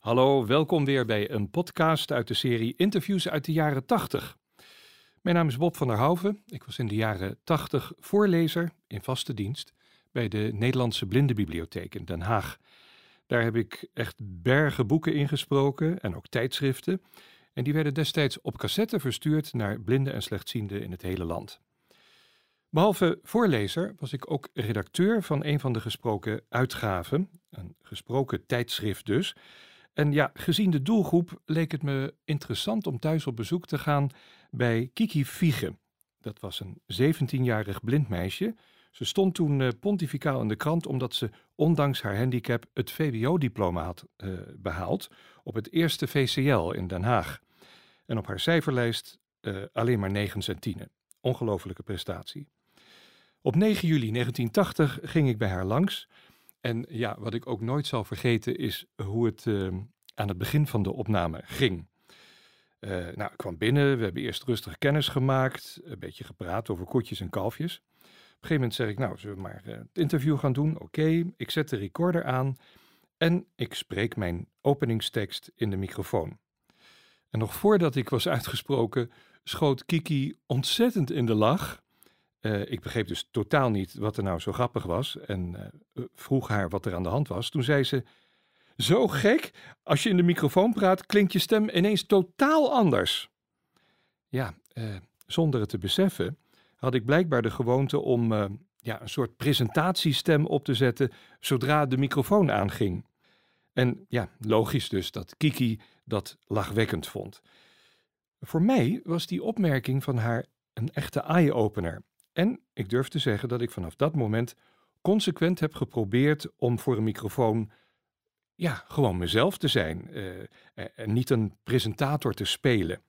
Hallo, welkom weer bij een podcast uit de serie Interviews uit de jaren 80. Mijn naam is Bob van der Houven. Ik was in de jaren 80 voorlezer in vaste dienst bij de Nederlandse Blindenbibliotheek in Den Haag. Daar heb ik echt bergen boeken ingesproken en ook tijdschriften. En die werden destijds op cassette verstuurd naar blinden en slechtzienden in het hele land. Behalve voorlezer was ik ook redacteur van een van de gesproken uitgaven, een gesproken tijdschrift dus. En ja, gezien de doelgroep leek het me interessant om thuis op bezoek te gaan bij Kiki Viege. Dat was een 17-jarig blind meisje. Ze stond toen uh, pontificaal in de krant omdat ze ondanks haar handicap het VWO-diploma had uh, behaald op het eerste VCL in Den Haag. En op haar cijferlijst uh, alleen maar 9 centine. Ongelofelijke prestatie. Op 9 juli 1980 ging ik bij haar langs. En ja, wat ik ook nooit zal vergeten is hoe het uh, aan het begin van de opname ging. Uh, nou, ik kwam binnen, we hebben eerst rustig kennis gemaakt, een beetje gepraat over koetjes en kalfjes. Op een gegeven moment zeg ik, nou, zullen we maar uh, het interview gaan doen? Oké, ik zet de recorder aan en ik spreek mijn openingstekst in de microfoon. En nog voordat ik was uitgesproken, schoot Kiki ontzettend in de lach. Uh, ik begreep dus totaal niet wat er nou zo grappig was en uh, vroeg haar wat er aan de hand was. Toen zei ze: Zo gek, als je in de microfoon praat, klinkt je stem ineens totaal anders. Ja, uh, zonder het te beseffen, had ik blijkbaar de gewoonte om ja, een soort presentatiestem op te zetten zodra de microfoon aanging. En ja, logisch dus dat Kiki dat lachwekkend vond. Voor mij was die opmerking van haar een echte eye-opener. En ik durf te zeggen dat ik vanaf dat moment consequent heb geprobeerd om voor een microfoon ja, gewoon mezelf te zijn uh, en niet een presentator te spelen.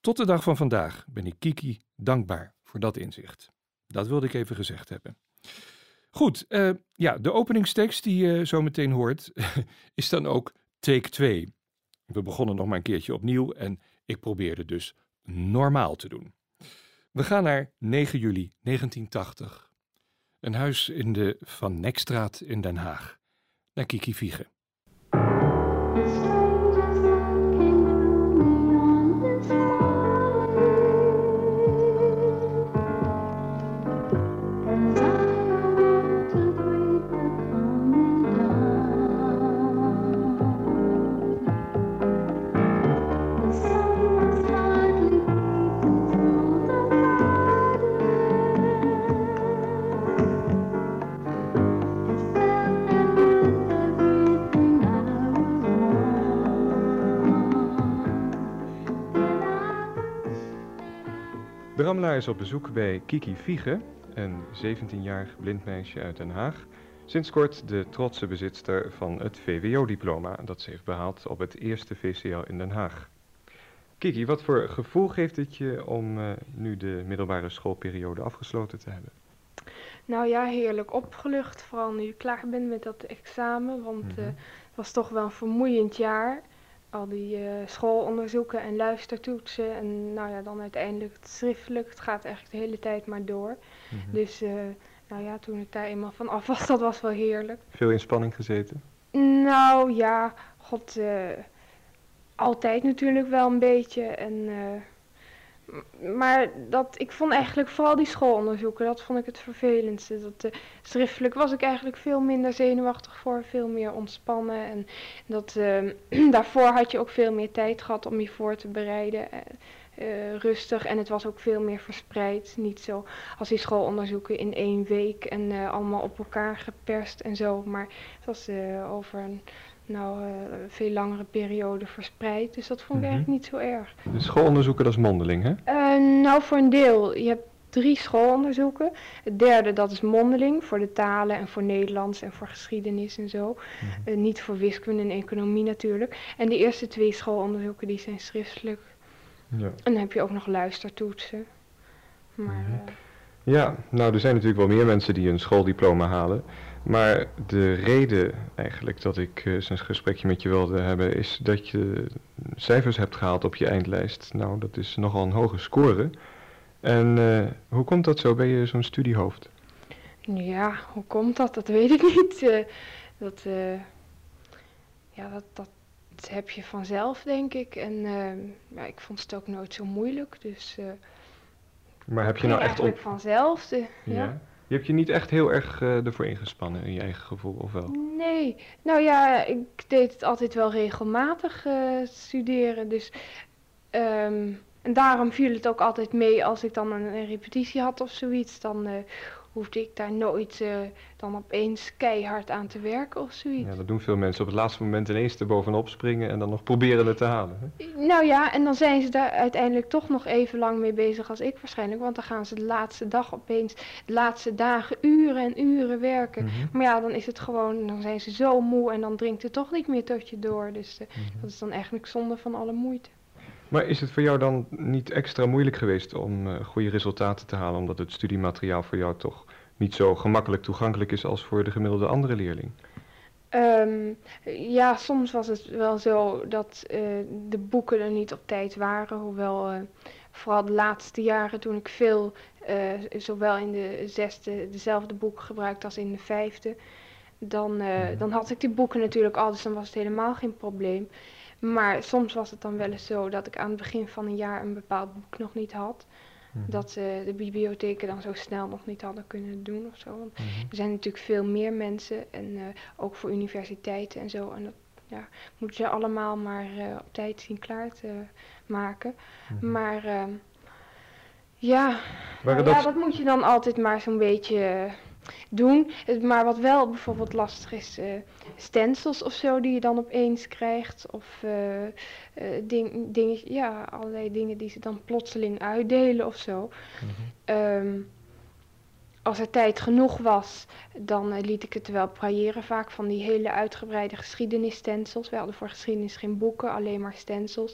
Tot de dag van vandaag ben ik Kiki dankbaar voor dat inzicht. Dat wilde ik even gezegd hebben. Goed, uh, ja, de openingstekst die je zo meteen hoort is dan ook take 2. We begonnen nog maar een keertje opnieuw en ik probeerde dus normaal te doen. We gaan naar 9 juli 1980. Een huis in de Van Nekstraat in Den Haag. Naar Kiki Viege. Ramelaar is op bezoek bij Kiki Viege, een 17-jarig blind meisje uit Den Haag. Sinds kort de trotse bezitster van het VWO-diploma dat ze heeft behaald op het eerste VCL in Den Haag. Kiki, wat voor gevoel geeft het je om uh, nu de middelbare schoolperiode afgesloten te hebben? Nou ja, heerlijk opgelucht. Vooral nu ik klaar ben met dat examen. Want mm -hmm. uh, het was toch wel een vermoeiend jaar al die uh, schoolonderzoeken en luistertoetsen en nou ja, dan uiteindelijk het schriftelijk. Het gaat eigenlijk de hele tijd maar door. Mm -hmm. Dus uh, nou ja, toen ik daar eenmaal van af was, dat was wel heerlijk. Veel in spanning gezeten? Nou ja, god, uh, altijd natuurlijk wel een beetje. En, maar dat, ik vond eigenlijk vooral die schoolonderzoeken, dat vond ik het vervelendste. Dat, uh, schriftelijk was ik eigenlijk veel minder zenuwachtig voor, veel meer ontspannen. En dat, uh, daarvoor had je ook veel meer tijd gehad om je voor te bereiden. Uh, rustig en het was ook veel meer verspreid. Niet zo als die schoolonderzoeken in één week en allemaal op elkaar geperst en zo. Maar het was over een nou, uh, veel langere periode verspreid. Dus dat vond ik mm -hmm. eigenlijk niet zo erg. De schoolonderzoeken, dat is mondeling, hè? Uh, nou, voor een deel. Je hebt drie schoolonderzoeken. Het derde, dat is mondeling, voor de talen en voor Nederlands en voor geschiedenis en zo. Mm -hmm. uh, niet voor wiskunde en economie natuurlijk. En de eerste twee schoolonderzoeken, die zijn schriftelijk. Ja. En dan heb je ook nog luistertoetsen. Maar... Mm -hmm. Ja, nou, er zijn natuurlijk wel meer mensen die een schooldiploma halen. Maar de reden eigenlijk dat ik uh, zo'n gesprekje met je wilde hebben, is dat je cijfers hebt gehaald op je eindlijst. Nou, dat is nogal een hoge score. En uh, hoe komt dat zo? Ben je zo'n studiehoofd? Ja, hoe komt dat? Dat weet ik niet. Uh, dat, ja, dat, dat heb je vanzelf, denk ik. En ja, ik vond het ook nooit zo moeilijk. Dus eh Maar heb je nou echt eigenlijk op... vanzelf. De, ja. Ja? Je hebt je niet echt heel erg eh, ervoor ingespannen in je eigen gevoel, of wel? Nee, nou ja, ik deed het altijd wel regelmatig eh, studeren. Dus, ehm, en daarom viel het ook altijd mee als ik dan een, een repetitie had of zoiets. Dan eh, hoefde ik daar nooit eh, dan opeens keihard aan te werken of zoiets. Ja, dat doen veel mensen. Op het laatste moment ineens er bovenop springen en dan nog proberen het te halen. Hè? Nou ja, en dan zijn ze daar uiteindelijk toch nog even lang mee bezig als ik waarschijnlijk. Want dan gaan ze de laatste dag opeens, de laatste dagen, uren en uren werken. Mhm. Maar ja, dan is het gewoon, dan zijn ze zo moe en dan dringt het toch niet meer tot je door. Dus eh, Mhm. dat is dan eigenlijk zonde van alle moeite. Maar is het voor jou dan niet extra moeilijk geweest om eh, goede resultaten te halen, omdat het studiemateriaal voor jou toch niet zo gemakkelijk toegankelijk is als voor de gemiddelde andere leerling? Ehm, ja, soms was het wel zo dat eh, de boeken er niet op tijd waren. Hoewel eh, vooral de laatste jaren toen ik veel, zowel in de zesde dezelfde boeken gebruikte als in de vijfde. Dan, Mhm. dan had ik die boeken natuurlijk al, dus dan was het helemaal geen probleem. Maar soms was het dan wel eens zo dat ik aan het begin van een jaar een bepaald boek nog niet had. Mhm. Dat ze de bibliotheken dan zo snel nog niet hadden kunnen doen of zo. Want Mhm. er zijn natuurlijk veel meer mensen en eh, ook voor universiteiten en zo. En dat ja, moeten ze allemaal maar eh, op tijd zien klaar te maken. Mhm. Maar ehm, ja, nou ja, dat... dat moet je dan altijd maar zo'n beetje eh, doen. Maar wat wel bijvoorbeeld lastig is, eh, stencils of zo die je dan opeens krijgt. Of eh, ding, dingen, ja, allerlei dingen die ze dan plotseling uitdelen of zo. Mhm. Ehm, als er tijd genoeg was, dan eh, liet ik het wel brailleren vaak van die hele uitgebreide geschiedenisstencils. We hadden voor geschiedenis geen boeken, alleen maar stencils.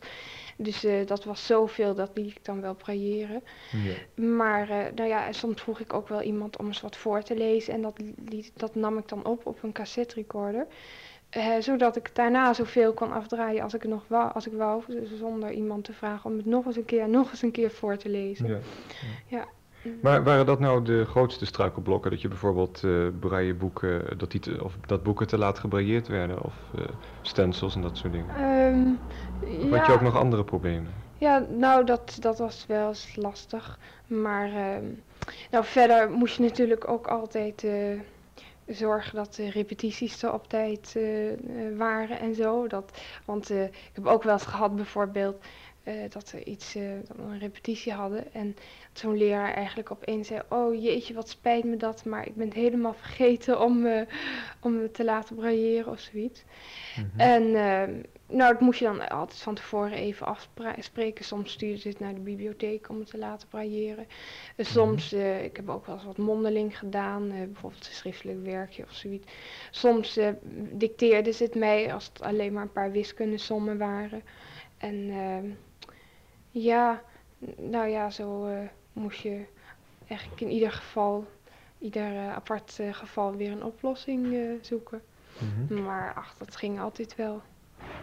Dus eh, dat was zoveel, dat liet ik dan wel brailleren. Ja. Maar eh, nou ja, soms vroeg ik ook wel iemand om eens wat voor te lezen. En dat, liet, dat nam ik dan op op een cassette recorder. Zodat ik daarna zoveel kon afdraaien als ik nog wou, als ik wou, zonder iemand te vragen om het nog eens een keer, nog eens een keer voor te lezen. Ja. Ja. Maar waren dat nou de grootste struikelblokken? Dat je bijvoorbeeld eh brailleboeken, dat, die te- of dat boeken te laat gebrailleerd werden? Of eh, stencils en dat soort dingen? Ehm, Of had je ook nog andere problemen? Ja, nou, dat, dat was wel eens lastig. Maar ehm, nou, verder moest je natuurlijk ook altijd eh, zorgen dat de repetities er op tijd waren en zo. Dat, want ik heb ook wel eens gehad bijvoorbeeld eh, dat we iets, eh, dat we een repetitie hadden. En zo'n leraar eigenlijk opeens zei, oh jeetje, wat spijt me dat, maar ik ben het helemaal vergeten om, eh, om me te laten brailleren of zoiets. Mhm. En ehm, nou, dat moest je dan altijd van tevoren even afspreken. Soms stuurde ze het naar de bibliotheek om het te laten brailleren. En soms, eh, ik heb ook wel eens wat mondeling gedaan, bijvoorbeeld een schriftelijk werkje of zoiets. Soms dicteerde ze het mij als het alleen maar een paar wiskundesommen waren. En ehm, ja, nou ja, zo eh, moest je eigenlijk in ieder geval, ieder eh, apart eh, geval weer een oplossing zoeken. Mhm. Maar ach, dat ging altijd wel.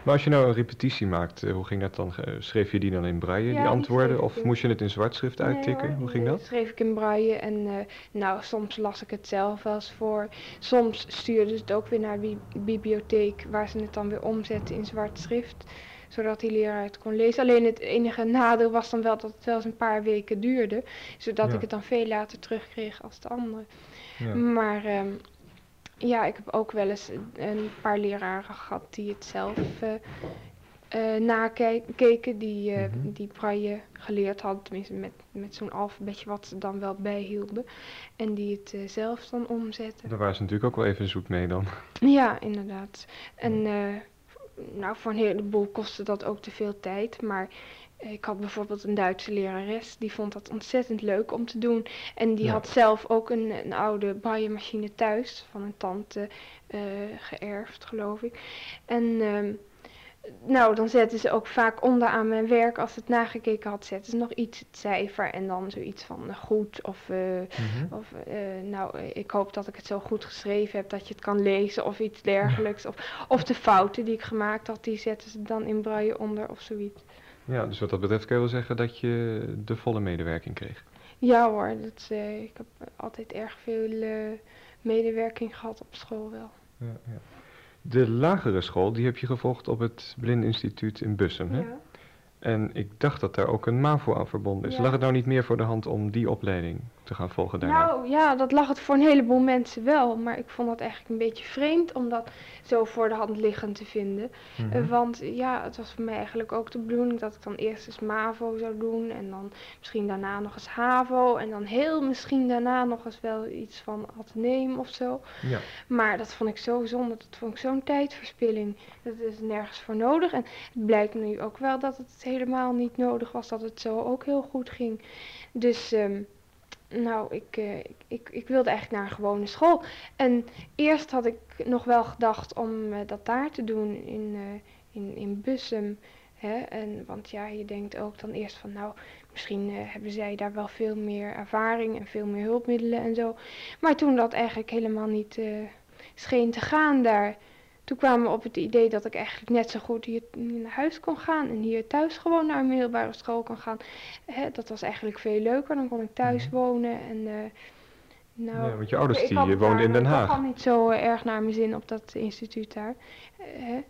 Maar als je nou een repetitie maakt, eh, hoe ging dat dan? Schreef je die dan in braille, Ja, die antwoorden? Of in- moest je het in zwartschrift Nee uittikken? hoor, hoe ging dat? schreef ik in braille en eh, nou, soms las ik het zelf wel eens voor. Soms stuurden ze het ook weer naar de bi- bibliotheek waar ze het dan weer omzetten in zwart schrift. Zodat die leraar het kon lezen. Alleen het enige nadeel was dan wel dat het wel eens een paar weken duurde. Zodat Ja. ik het dan veel later terugkreeg als de andere. Ja. Maar ehm, ja, ik heb ook wel eens een- paar leraren gehad die het zelf eh, nakeken. Die, Mhm. die braille geleerd hadden, tenminste met, met zo'n alfabetje wat ze dan wel bijhielden. En die het zelf dan omzetten. Daar waren ze natuurlijk ook wel even zoet mee dan. Ja, inderdaad. En eh, nou, voor een heleboel kostte dat ook te veel tijd. Maar ik had bijvoorbeeld een Duitse lerares, die vond dat ontzettend leuk om te doen. En die Ja. had zelf ook een, een oude braille-machine thuis van een tante eh, geërfd, geloof ik. En ehm, nou, dan zetten ze ook vaak onderaan mijn werk, als het nagekeken had, zetten ze nog iets, het cijfer en dan zoiets van eh, goed of... eh, Mhm. of eh, nou, ik hoop dat ik het zo goed geschreven heb dat je het kan lezen of iets dergelijks. Of, of de fouten die ik gemaakt had, die zetten ze dan in braille onder of zoiets. Ja, dus wat dat betreft kun je wel zeggen dat je de volle medewerking kreeg. Ja hoor, dat, ik heb altijd erg veel medewerking gehad op school wel. Ja, ja. De lagere school, die heb je gevolgd op het Blindeninstituut in Bussum, hè? Ja. En ik dacht dat daar ook een MAVO aan verbonden is. Ja. Lag het nou niet meer voor de hand om die opleiding te gaan volgen daarna? Nou ja, dat lag het voor een heleboel mensen wel. Maar ik vond dat eigenlijk een beetje vreemd om dat zo voor de hand liggend te vinden. Mhm. Eh, want ja, het was voor mij eigenlijk ook de bedoeling dat ik dan eerst eens MAVO zou doen. En dan misschien daarna nog eens HAVO. En dan heel misschien daarna nog eens wel iets van ateneum of zo. Ja. Maar dat vond ik zo zonde, dat vond ik zo'n tijdverspilling. Dat is nergens voor nodig. En het blijkt nu ook wel dat het helemaal niet nodig was, dat het zo ook heel goed ging. Dus, ehm, nou, ik, eh, ik, ik, ik wilde eigenlijk naar een gewone school. En eerst had ik nog wel gedacht om eh, dat daar te doen, in, eh, in, in Bussum. Hè? En, want ja, je denkt ook dan eerst van, nou, misschien hebben zij daar wel veel meer ervaring en veel meer hulpmiddelen en zo. Maar toen dat eigenlijk helemaal niet scheen te gaan daar, toen kwamen we op het idee dat ik eigenlijk net zo goed hier naar huis kon gaan en hier thuis gewoon naar een middelbare school kon gaan. Hè, dat was eigenlijk veel leuker, dan kon ik thuis Mhm. wonen en... eh, nou, Ja, want je ouders ik die had woonden daar in Den Haag. al niet zo eh, erg naar mijn zin op dat instituut daar. Hè.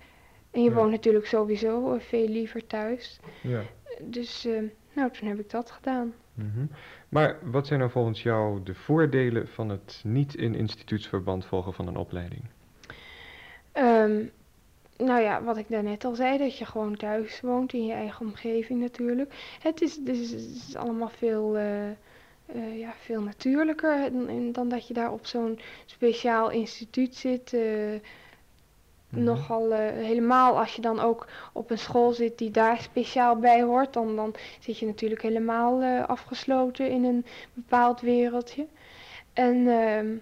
En je Ja. woont natuurlijk sowieso eh, veel liever thuis. Ja. Dus, nou, toen heb ik dat gedaan. Mhm. Maar wat zijn nou volgens jou de voordelen van het niet in instituutsverband volgen van een opleiding? Ehm, nou ja, wat ik daarnet al zei, dat je gewoon thuis woont in je eigen omgeving natuurlijk. Het is, het is, het is allemaal veel, eh, eh, ja, veel natuurlijker dan, dan dat je daar op zo'n speciaal instituut zit. Mhm. Nogal helemaal als je dan ook op een school zit die daar speciaal bij hoort, dan, dan zit je natuurlijk helemaal afgesloten in een bepaald wereldje. En ehm,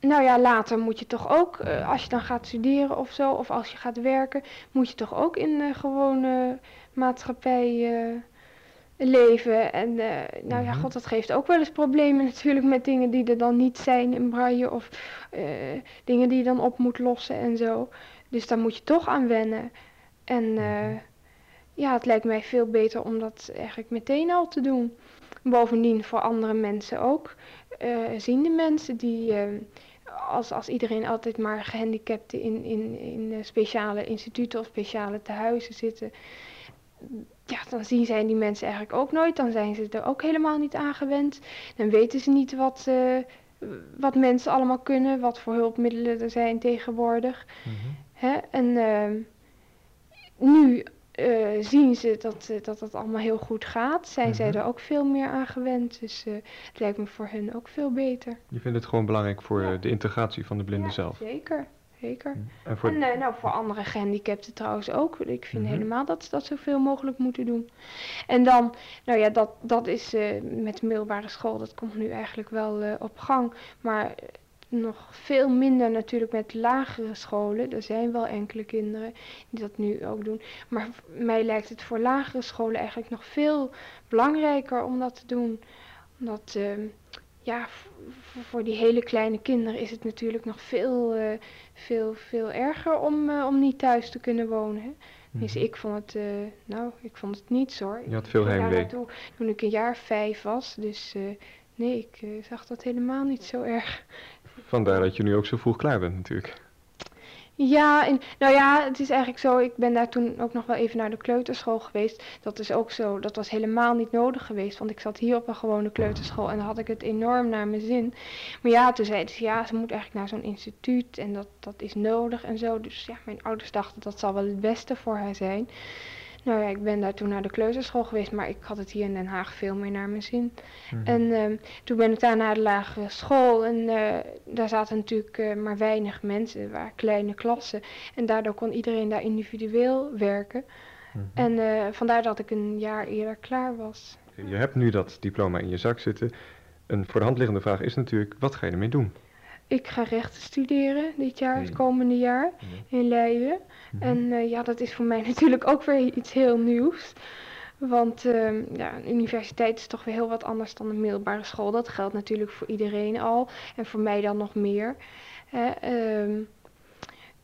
nou ja, later moet je toch ook, eh, als je dan gaat studeren of zo, of als je gaat werken, moet je toch ook in de gewone maatschappij eh, leven. En eh, nou ja, Mhm. god, dat geeft ook wel eens problemen natuurlijk met dingen die er dan niet zijn in braille of dingen die je dan op moet lossen en zo. Dus daar moet je toch aan wennen. En Mhm. ja, het lijkt mij veel beter om dat eigenlijk meteen al te doen. Bovendien voor andere mensen ook. eh ziende mensen die, als, als iedereen altijd maar gehandicapten in, in, in eh, speciale instituten of speciale tehuizen zitten, ja, dan zien zij die mensen eigenlijk ook nooit. Dan zijn ze er ook helemaal niet aan gewend. Dan weten ze niet wat, eh, wat mensen allemaal kunnen, wat voor hulpmiddelen er zijn tegenwoordig. Mhm. Hè? En ehm, nu eh, zien ze dat, eh, dat dat allemaal heel goed gaat. Zijn zij Mhm. er ook veel meer aan gewend. Dus eh, het lijkt me voor hen ook veel beter. Je vindt het gewoon belangrijk voor Ja. de integratie van de blinden Ja, zelf. Zeker, zeker. En voor, En eh, nou, voor andere gehandicapten trouwens ook. Ik vind Mhm. helemaal dat ze dat zoveel mogelijk moeten doen. En dan, nou ja, dat, dat is met de middelbare school, dat komt nu eigenlijk wel op gang. Maar nog veel minder natuurlijk met lagere scholen. Er zijn wel enkele kinderen die dat nu ook doen. Maar mij lijkt het voor lagere scholen eigenlijk nog veel belangrijker om dat te doen. Omdat, ehm, ja, voor die hele kleine kinderen is het natuurlijk nog veel, eh, veel, veel erger om, eh, om niet thuis te kunnen wonen. Hè? Dus Mhm. ik vond het, eh, nou, ik vond het niets hoor. Je had veel heimwee. toen ik een jaar vijf was. Dus nee, ik zag dat helemaal niet zo erg. Vandaar dat je nu ook zo vroeg klaar bent natuurlijk. Ja, en, nou ja, het is eigenlijk zo. Ik ben daar toen ook nog wel even naar de kleuterschool geweest. Dat is ook zo. Dat was helemaal niet nodig geweest. Want ik zat hier op een gewone kleuterschool en dan had ik het enorm naar mijn zin. Maar ja, toen zeiden ze ja, ze moet eigenlijk naar zo'n instituut en dat, dat is nodig en zo. Dus ja, mijn ouders dachten dat zal wel het beste voor haar zijn. Nou ja, ik ben daar toen naar de kleuterschool geweest, maar ik had het hier in Den Haag veel meer naar mijn zin. Mhm. En ehm, toen ben ik daar naar de lagere school en eh, daar zaten natuurlijk eh, maar weinig mensen, waren kleine klassen. En daardoor kon iedereen daar individueel werken. Mhm. En eh, vandaar dat ik een jaar eerder klaar was. Je hebt nu dat diploma in je zak zitten. Een voor de hand liggende vraag is natuurlijk, wat ga je ermee doen? Ik ga rechten studeren dit jaar, het komende jaar, in Leiden. Mhm. En eh, ja, dat is voor mij natuurlijk ook weer iets heel nieuws. Want ehm, ja, een universiteit is toch weer heel wat anders dan een middelbare school. Dat geldt natuurlijk voor iedereen al. En voor mij dan nog meer. Hè, ehm,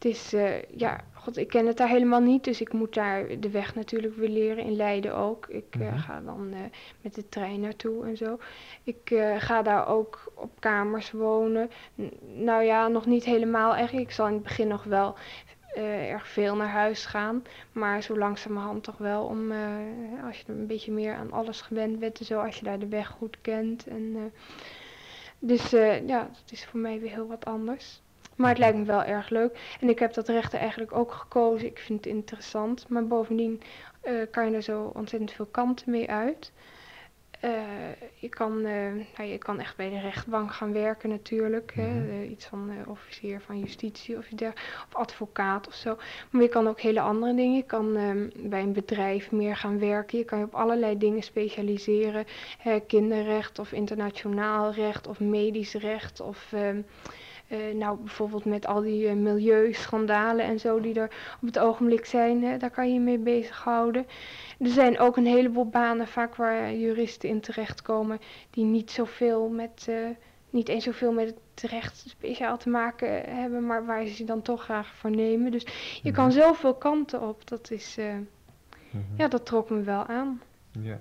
het is, eh, ja, god, ik ken het daar helemaal niet, dus ik moet daar de weg natuurlijk weer leren, in Leiden ook. Ik eh, Mhm. ga dan eh, met de trein naartoe en zo. Ik ga daar ook op kamers wonen. N- nou ja, nog niet helemaal echt. Ik zal in het begin nog wel erg veel naar huis gaan, maar zo langzamerhand toch wel om, als je een beetje meer aan alles gewend bent en zo, als je daar de weg goed kent. En, dus ja, dat is voor mij weer heel wat anders. Maar het lijkt me wel erg leuk. En ik heb dat rechten eigenlijk ook gekozen. Ik vind het interessant. Maar bovendien eh, kan je er zo ontzettend veel kanten mee uit. Eh, je, kan, eh, nou, je kan echt bij de rechtbank gaan werken natuurlijk. Hè? Mhm. Iets van officier van justitie of, of advocaat of zo. Maar je kan ook hele andere dingen. Je kan ehm, bij een bedrijf meer gaan werken. Je kan je op allerlei dingen specialiseren. Kinderrecht of internationaal recht of medisch recht of... eh, nou, bijvoorbeeld met al die eh, milieuschandalen en zo die er op het ogenblik zijn, hè, daar kan je je mee bezighouden. Er zijn ook een heleboel banen vaak waar juristen in terechtkomen die niet zoveel met, eh, niet eens zoveel met het recht speciaal te maken hebben, maar waar ze dan toch graag voor nemen. Dus je kan Mhm. zoveel kanten op. Dat is, Mhm. ja, dat trok me wel aan. Ja.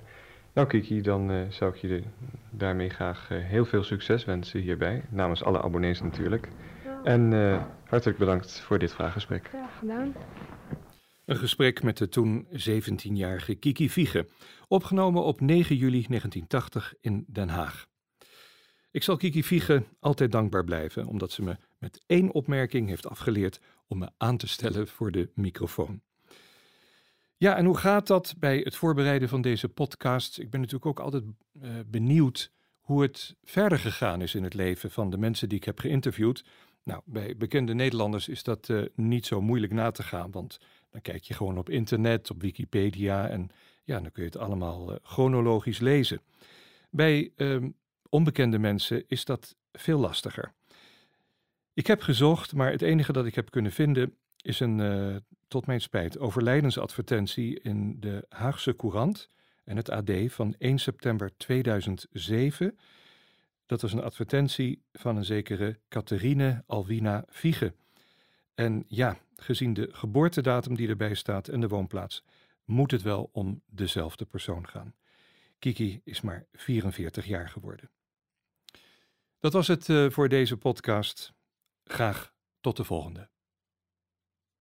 Nou Kiki, dan eh, zou ik je daarmee graag eh, heel veel succes wensen hierbij. Namens alle abonnees natuurlijk. En eh, hartelijk bedankt voor dit vraaggesprek. Graag gedaan. Een gesprek met de toen 17-jarige Kiki Viege, opgenomen op 9 juli 1980 in Den Haag. Ik zal Kiki Viege altijd dankbaar blijven, omdat ze me met één opmerking heeft afgeleerd om me aan te stellen voor de microfoon. Ja, en hoe gaat dat bij het voorbereiden van deze podcast? Ik ben natuurlijk ook altijd eh, benieuwd hoe het verder gegaan is in het leven van de mensen die ik heb geïnterviewd. Nou, bij bekende Nederlanders is dat eh, niet zo moeilijk na te gaan, want dan kijk je gewoon op internet, op Wikipedia en ja, dan kun je het allemaal eh, chronologisch lezen. Bij ehm, onbekende mensen is dat veel lastiger. Ik heb gezocht, maar het enige dat ik heb kunnen vinden is een, eh, tot mijn spijt, overlijdensadvertentie in de Haagse Courant en het AD van 1 september 2007. Dat was een advertentie van een zekere Catherine Alwina Viege. En ja, gezien de geboortedatum die erbij staat en de woonplaats, moet het wel om dezelfde persoon gaan. Kiki is maar 44 jaar geworden. Dat was het eh, voor deze podcast. Graag tot de volgende.